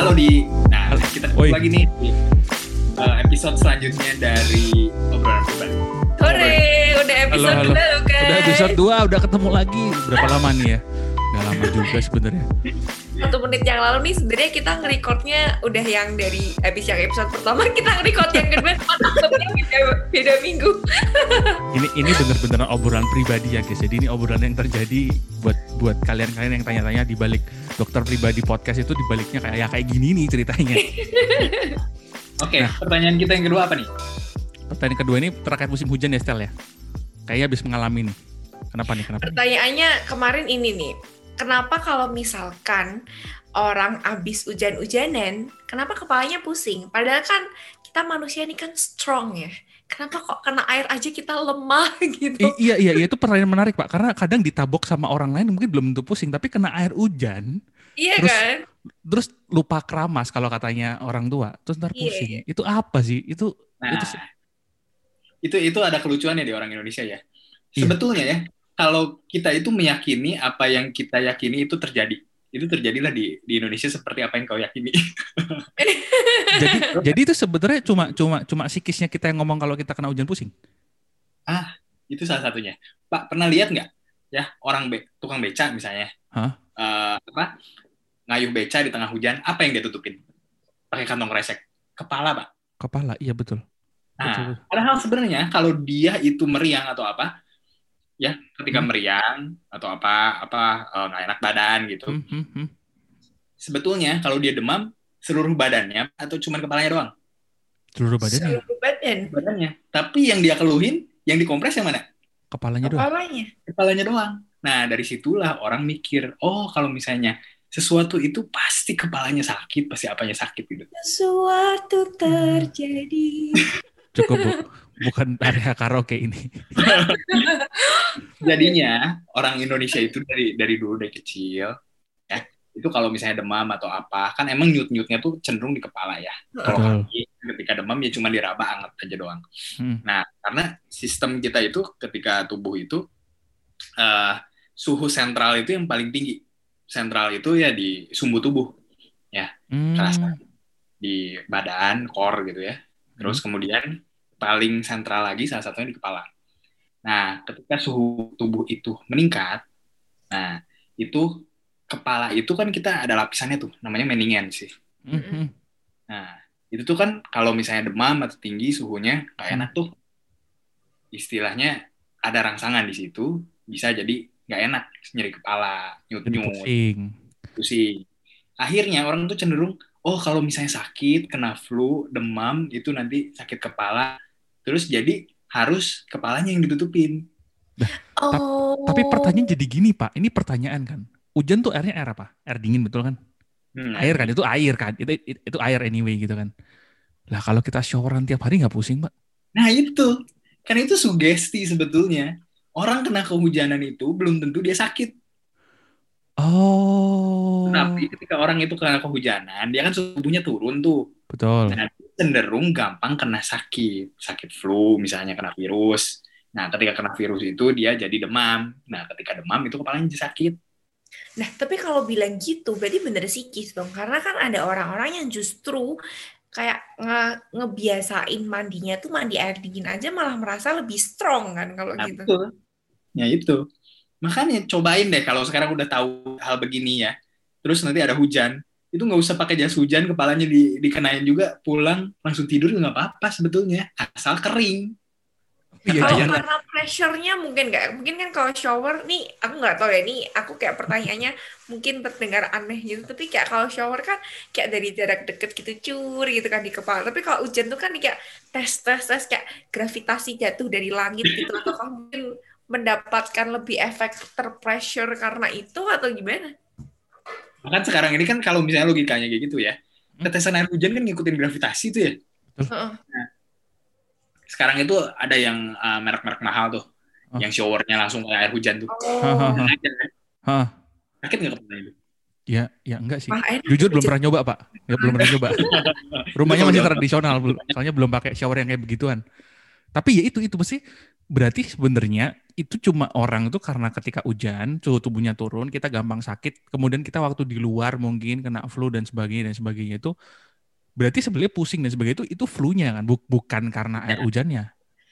Halo di, nah kita ketemu Oi. lagi nih di uh, episode selanjutnya dari obrolan pribadi. Hore, udah episode Halo, halo. dua loh guys. Udah episode 2 udah ketemu lagi. Berapa lama nih ya? Gak lama juga sebenarnya. Satu menit yang lalu nih sebenarnya kita nge-recordnya udah yang dari habis yang episode pertama kita nge-record yang kedua beda, beda minggu. Ini ini bener-bener obrolan pribadi ya guys. Jadi ini obrolan yang terjadi buat buat kalian-kalian yang tanya-tanya di balik dokter pribadi podcast itu di baliknya kayak ya kayak gini nih ceritanya. Oke, Nah. pertanyaan kita yang kedua apa nih? Pertanyaan kedua ini terkait musim hujan ya Stel ya. Kayaknya habis mengalami nih. Kenapa nih? Kenapa? Pertanyaannya kemarin ini nih, kenapa kalau misalkan orang abis hujan-hujanan, kenapa kepalanya pusing? Padahal kan kita manusia ini kan strong ya. Kenapa kok kena air aja kita lemah gitu? I- iya iya iya itu pertanyaan menarik Pak karena kadang ditabok sama orang lain mungkin belum tentu pusing tapi kena air hujan iya terus- kan? terus lupa keramas kalau katanya orang tua terus ntar Iya, pusing itu apa sih itu Nah, Itu itu, itu ada kelucuannya di orang Indonesia ya. Iya. Sebetulnya ya, kalau kita itu meyakini apa yang kita yakini itu terjadi, itu terjadilah di di Indonesia seperti apa yang kau yakini. jadi jadi itu sebenarnya cuma cuma cuma psikisnya kita yang ngomong kalau kita kena hujan pusing itu salah satunya. Pak pernah lihat nggak ya orang be, tukang beca misalnya, Hah? eh, apa ngayuh beca di tengah hujan, apa yang dia tutupin? Pakai kantong kresek, kepala pak. kepala iya betul Nah, Betul. padahal sebenarnya kalau dia itu meriang atau apa, ya ketika Hmm. meriang atau apa apa eh, nggak enak badan gitu, Hmm, hmm, hmm. sebetulnya kalau dia demam seluruh badannya atau cuma kepalanya doang seluruh badannya Seluruh badan, badannya. Tapi yang dia keluhin, yang dikompres yang mana? kepalanya doang kepalanya. Kepalanya doang. Nah dari situlah orang mikir, oh kalau misalnya sesuatu itu pasti kepalanya sakit, pasti apanya sakit gitu. Sesuatu terjadi. cukup bu bukan area karaoke ini Jadinya orang Indonesia itu dari dari dulu dari kecil ya itu kalau misalnya demam atau apa kan emang nyut nyutnya tuh cenderung di kepala ya. Kalau kaki ketika demam ya cuma diraba anget aja doang. Hmm. Nah karena sistem kita itu ketika tubuh itu eh, suhu sentral itu yang paling tinggi. Sentral itu ya di sumbu tubuh Hmm. Kerasa. di badan core gitu ya. Terus kemudian paling sentral lagi salah satunya di kepala. Nah, ketika suhu tubuh itu meningkat, nah itu kepala itu kan kita ada lapisannya tuh, namanya meningen sih. Hmm, hmm. Nah, itu tuh kan kalau misalnya demam atau tinggi suhunya nggak enak tuh. Istilahnya ada rangsangan di situ, bisa jadi nggak enak, nyeri kepala, nyut-nyut, pusing pusing. Akhirnya orang tuh cenderung, oh kalau misalnya sakit, kena flu, demam, itu nanti sakit kepala. Terus jadi harus kepalanya yang ditutupin. Oh. tapi pertanyaan jadi gini pak ini pertanyaan kan hujan tuh airnya air apa air dingin betul kan Hmm. air kan itu air kan itu itu, itu air anyway gitu kan lah kalau kita showeran tiap hari nggak pusing pak Nah itu, kan itu sugesti sebetulnya. Orang kena kehujanan itu belum tentu dia sakit. oh Tapi ketika orang itu kena kehujanan, dia kan suhu tubuhnya turun tuh. betul Nah, cenderung gampang kena sakit. Sakit flu misalnya kena virus. Nah, ketika kena virus itu dia jadi demam. Nah, ketika demam itu kepalanya jadi sakit. Nah, tapi kalau bilang gitu, berarti bener psikis dong. Karena kan ada orang-orang yang justru kayak nge ngebiasain mandinya tuh mandi air dingin aja malah merasa lebih strong kan kalau Nah, gitu. betul. Ya itu. Makanya cobain deh kalau sekarang udah tahu hal begini ya. Terus nanti ada hujan, itu nggak usah pakai jas hujan, kepalanya di, dikenain juga, pulang langsung tidur juga nggak apa-apa sebetulnya, asal kering. Iya, Kalau Iya. karena pressure-nya mungkin nggak, mungkin kan kalau shower nih, aku nggak tahu ya nih, aku kayak pertanyaannya mungkin terdengar aneh gitu, tapi kayak kalau shower kan kayak dari jarak deket gitu cur gitu kan di kepala. Tapi kalau hujan tuh kan kayak tes tes tes kayak gravitasi jatuh dari langit gitu, atau mungkin mendapatkan lebih efek terpressure karena itu atau gimana? Bahkan sekarang ini kan kalau misalnya logikanya kayak gitu ya, Hmm. tetesan air hujan kan ngikutin gravitasi tuh ya. Heeh. Sekarang itu ada yang uh, merek-merek mahal tuh, Oh. yang showernya langsung kayak air hujan tuh. Oh, Hah. Sakit Hah, nggak kepala itu? ya ya enggak sih jujur belum pernah nyoba pak ya, belum pernah nyoba rumahnya masih tradisional belum- soalnya belum pakai shower yang kayak begituan tapi ya itu itu mesti berarti sebenarnya itu cuma orang itu karena ketika hujan suhu tubuhnya turun kita gampang sakit kemudian kita waktu di luar mungkin kena flu dan sebagainya dan sebagainya itu berarti sebenarnya pusing dan sebagainya itu itu flu-nya kan bu- bukan karena air Ya. hujannya.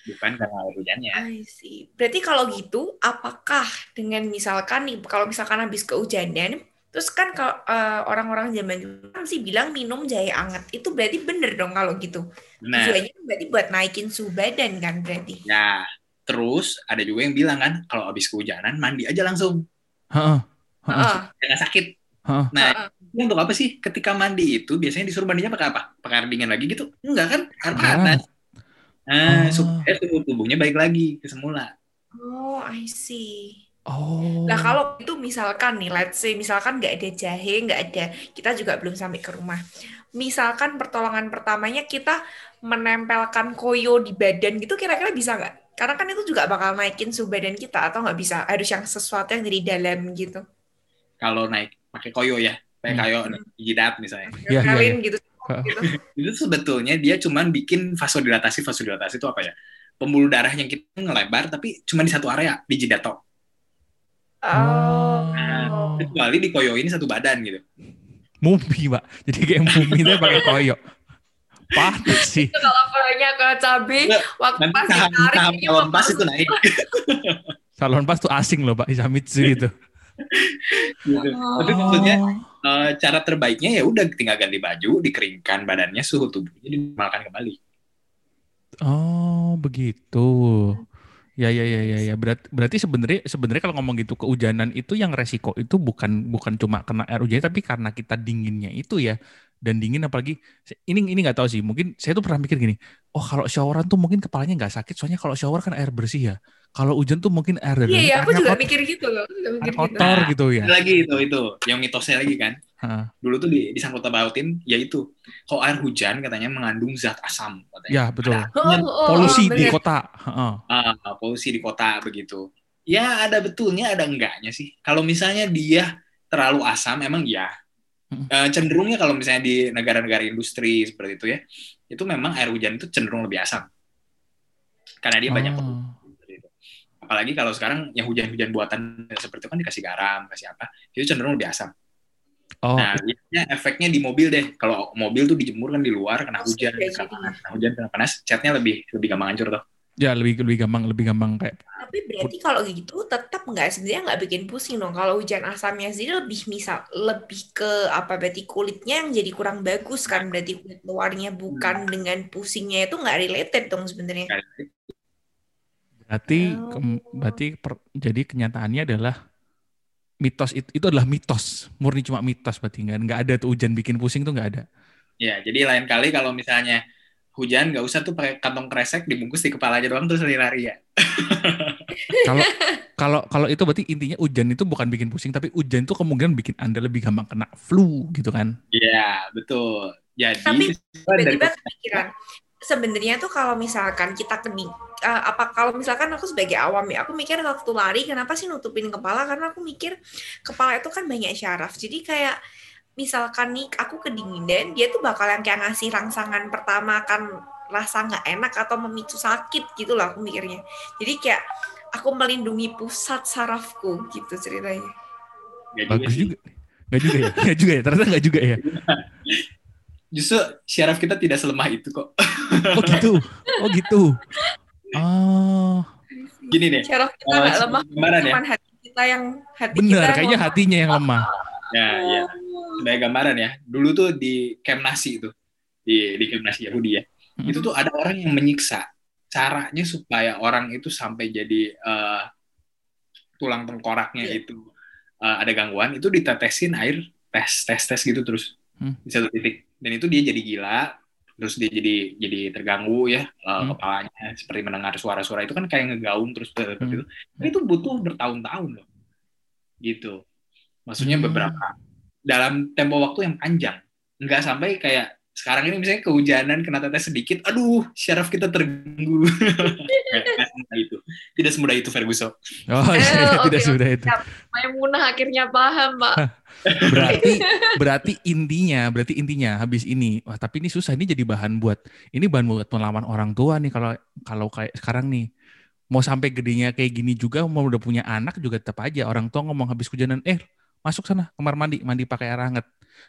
bukan karena air hujannya I see. Berarti kalau gitu, apakah dengan misalkan nih, kalau misalkan habis kehujanan, terus kan kalau eh, orang-orang zaman dulu sih bilang minum jahe anget, itu berarti bener dong kalau gitu. benar Tujuannya berarti buat naikin suhu badan kan berarti. ya terus ada juga yang bilang kan kalau habis kehujanan mandi aja langsung Heeh. Jangan sakit Heeh. nah ini untuk apa sih ketika mandi itu biasanya disuruh mandinya pakai apa pakai air dingin lagi gitu enggak kan air panas nah Oh. supaya suhu tubuhnya baik lagi ke semula Oh, I see. Oh. Nah kalau itu misalkan nih, let's say misalkan nggak ada jahe, nggak ada, kita juga belum sampai ke rumah. Misalkan pertolongan pertamanya kita menempelkan koyo di badan gitu, kira-kira bisa nggak? Karena kan itu juga bakal naikin suhu badan kita, atau nggak bisa? Harus yang sesuatu yang dari dalam gitu. kalau naik pakai koyo ya pakai Hmm. koyo jidat misalnya Iya, iya, Kawin gitu. Heeh. gitu. itu sebetulnya dia cuman bikin vasodilatasi vasodilatasi itu apa ya pembuluh darah yang kita ngelebar tapi cuma di satu area di jidat tok Oh. Nah, kecuali dikoyoin satu badan gitu Mumi, Pak. Jadi kayak mumi tapi pakai koyo. Pantes sih. Itu kalau koyonya ke cabai, waktu nanti pas saham ditarik, saham calon pas itu naik Salon pas tuh asing loh Pak Isamitsu itu. gitu. Oh. tapi maksudnya eh, cara terbaiknya ya udah tinggal ganti baju dikeringkan badannya suhu tubuhnya dinormalkan kembali Oh, begitu. Ya ya ya ya ya. Berarti berarti sebenarnya sebenarnya kalau ngomong gitu kehujanan itu yang resiko itu bukan bukan cuma kena air hujan tapi karena kita dinginnya itu ya. Dan dingin apalagi ini ini nggak tahu sih. Mungkin saya tuh pernah mikir gini. Oh, kalau showeran tuh mungkin kepalanya nggak sakit soalnya kalau shower kan air bersih ya. Kalau hujan tuh mungkin air dari Iya, iya, aku juga kot- mikir gitu loh. Mikir gitu. kotor gitu ya. Ada lagi itu itu yang mitosnya lagi kan Heeh. dulu tuh di, disangkut pautin yaitu kalau air hujan katanya mengandung zat asam katanya Ya, betul. Ada Oh, oh, oh, Polusi di bener. kota. Heeh. ah, polusi di kota begitu. Ya ada betulnya ada enggaknya sih. Kalau misalnya dia terlalu asam emang ya. Eh, cenderungnya kalau misalnya di negara-negara industri seperti itu ya, itu memang air hujan itu cenderung lebih asam. Karena dia banyak Oh. itu. Apalagi kalau sekarang yang hujan-hujan buatan seperti itu kan dikasih garam, kasih apa, itu cenderung lebih asam. Oh, Nah, biasanya efeknya di mobil deh. Kalau mobil tuh dijemur kan di luar kena hujan, iya, kena panas, kena hujan, kena panas, catnya lebih lebih gampang hancur tuh. ya lebih lebih gampang lebih gampang kayak Tapi berarti kalau gitu tetap nggak sebenarnya nggak bikin pusing dong. Kalau hujan asamnya sendiri lebih misal lebih ke apa berarti kulitnya yang jadi kurang bagus kan berarti kulit luarnya bukan dengan pusingnya itu nggak related dong sebenarnya. Berarti Oh. berarti per- jadi kenyataannya adalah mitos itu, itu adalah mitos, murni cuma mitos berarti nggak nggak ada tuh hujan bikin pusing tuh nggak ada. Ya, jadi lain kali kalau misalnya hujan nggak usah tuh pakai kantong kresek dibungkus di kepala aja doang terus lari-lari ya. Kalau kalau kalau itu berarti intinya hujan itu bukan bikin pusing tapi hujan itu kemungkinan bikin anda lebih gampang kena flu gitu kan? Iya, betul. Jadi Tapi dari Tiba-tiba kepikiran sebenarnya tuh kalau misalkan kita kening eh, apa kalau misalkan aku sebagai awam ya aku mikir waktu lari kenapa sih nutupin kepala karena aku mikir kepala itu kan banyak syaraf jadi kayak misalkan nih aku kedinginan dia tuh bakal yang kayak ngasih rangsangan pertama kan rasa nggak enak atau memicu sakit gitu lah aku mikirnya jadi kayak aku melindungi pusat sarafku gitu ceritanya nggak juga Bagus sih. juga. Nggak juga ya? Nggak juga ya? Ternyata nggak juga ya? Justru syaraf kita tidak selemah itu kok. Oh gitu? Oh gitu? Oh Gini deh. syaraf kita nggak lemah gambaran ya. hati kita yang hati benar, kita kayaknya hatinya yang lemah. Ya, iya. Sebagai gambaran ya. Dulu tuh di Kemnasi itu. Di di Kemnasi Yahudi ya. Hmm. Itu tuh ada orang yang menyiksa. Caranya supaya orang itu sampai jadi eh, tulang tengkoraknya Iya. itu eh, ada gangguan, itu ditetesin air tes tes tes gitu terus Hmm. di satu titik. Dan itu dia jadi gila, terus dia jadi jadi terganggu ya eh, Hmm. kepalanya seperti mendengar suara-suara itu kan kayak ngegaung terus seperti Hmm. itu. Tapi itu butuh bertahun-tahun loh. Gitu. Maksudnya Hmm. beberapa dalam tempo waktu yang panjang. Nggak sampai kayak sekarang ini misalnya kehujanan kena tetes sedikit, aduh syaraf kita terganggu. Semudah itu. Tidak semudah itu Ferguson. Oh, Eh, iya, oke, tidak oke. sudah itu. Maimunah akhirnya paham, Pak. Berarti berarti intinya, berarti intinya habis ini, wah tapi ini susah ini jadi bahan buat ini bahan buat melawan orang tua nih kalau kalau kayak sekarang nih mau sampai gedenya kayak gini juga mau udah punya anak juga tetap aja orang tua ngomong habis hujanan eh masuk sana kamar mandi mandi pakai air hangat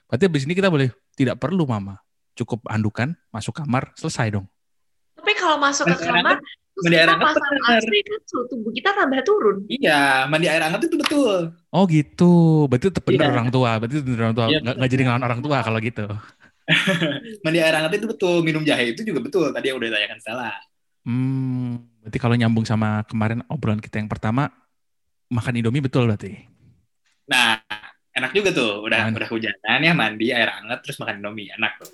berarti habis ini kita boleh tidak perlu mama cukup andukan masuk kamar selesai dong Tapi kalau masuk ke kamar, terus mandi air hangat pasang kan suhu tubuh kita tambah turun. Iya, mandi air hangat itu betul. oh gitu berarti tetap bener Iya. orang tua berarti bener orang tua Iya, nggak nggak jadi ngelawan orang tua kalau gitu Mandi air hangat itu betul. Minum jahe itu juga betul. Tadi yang udah ditanyakan salah. hmm berarti kalau nyambung sama kemarin obrolan kita yang pertama makan indomie betul berarti Nah, enak juga tuh. Udah Mantap. udah hujanan ya mandi air hangat terus makan indomie enak tuh.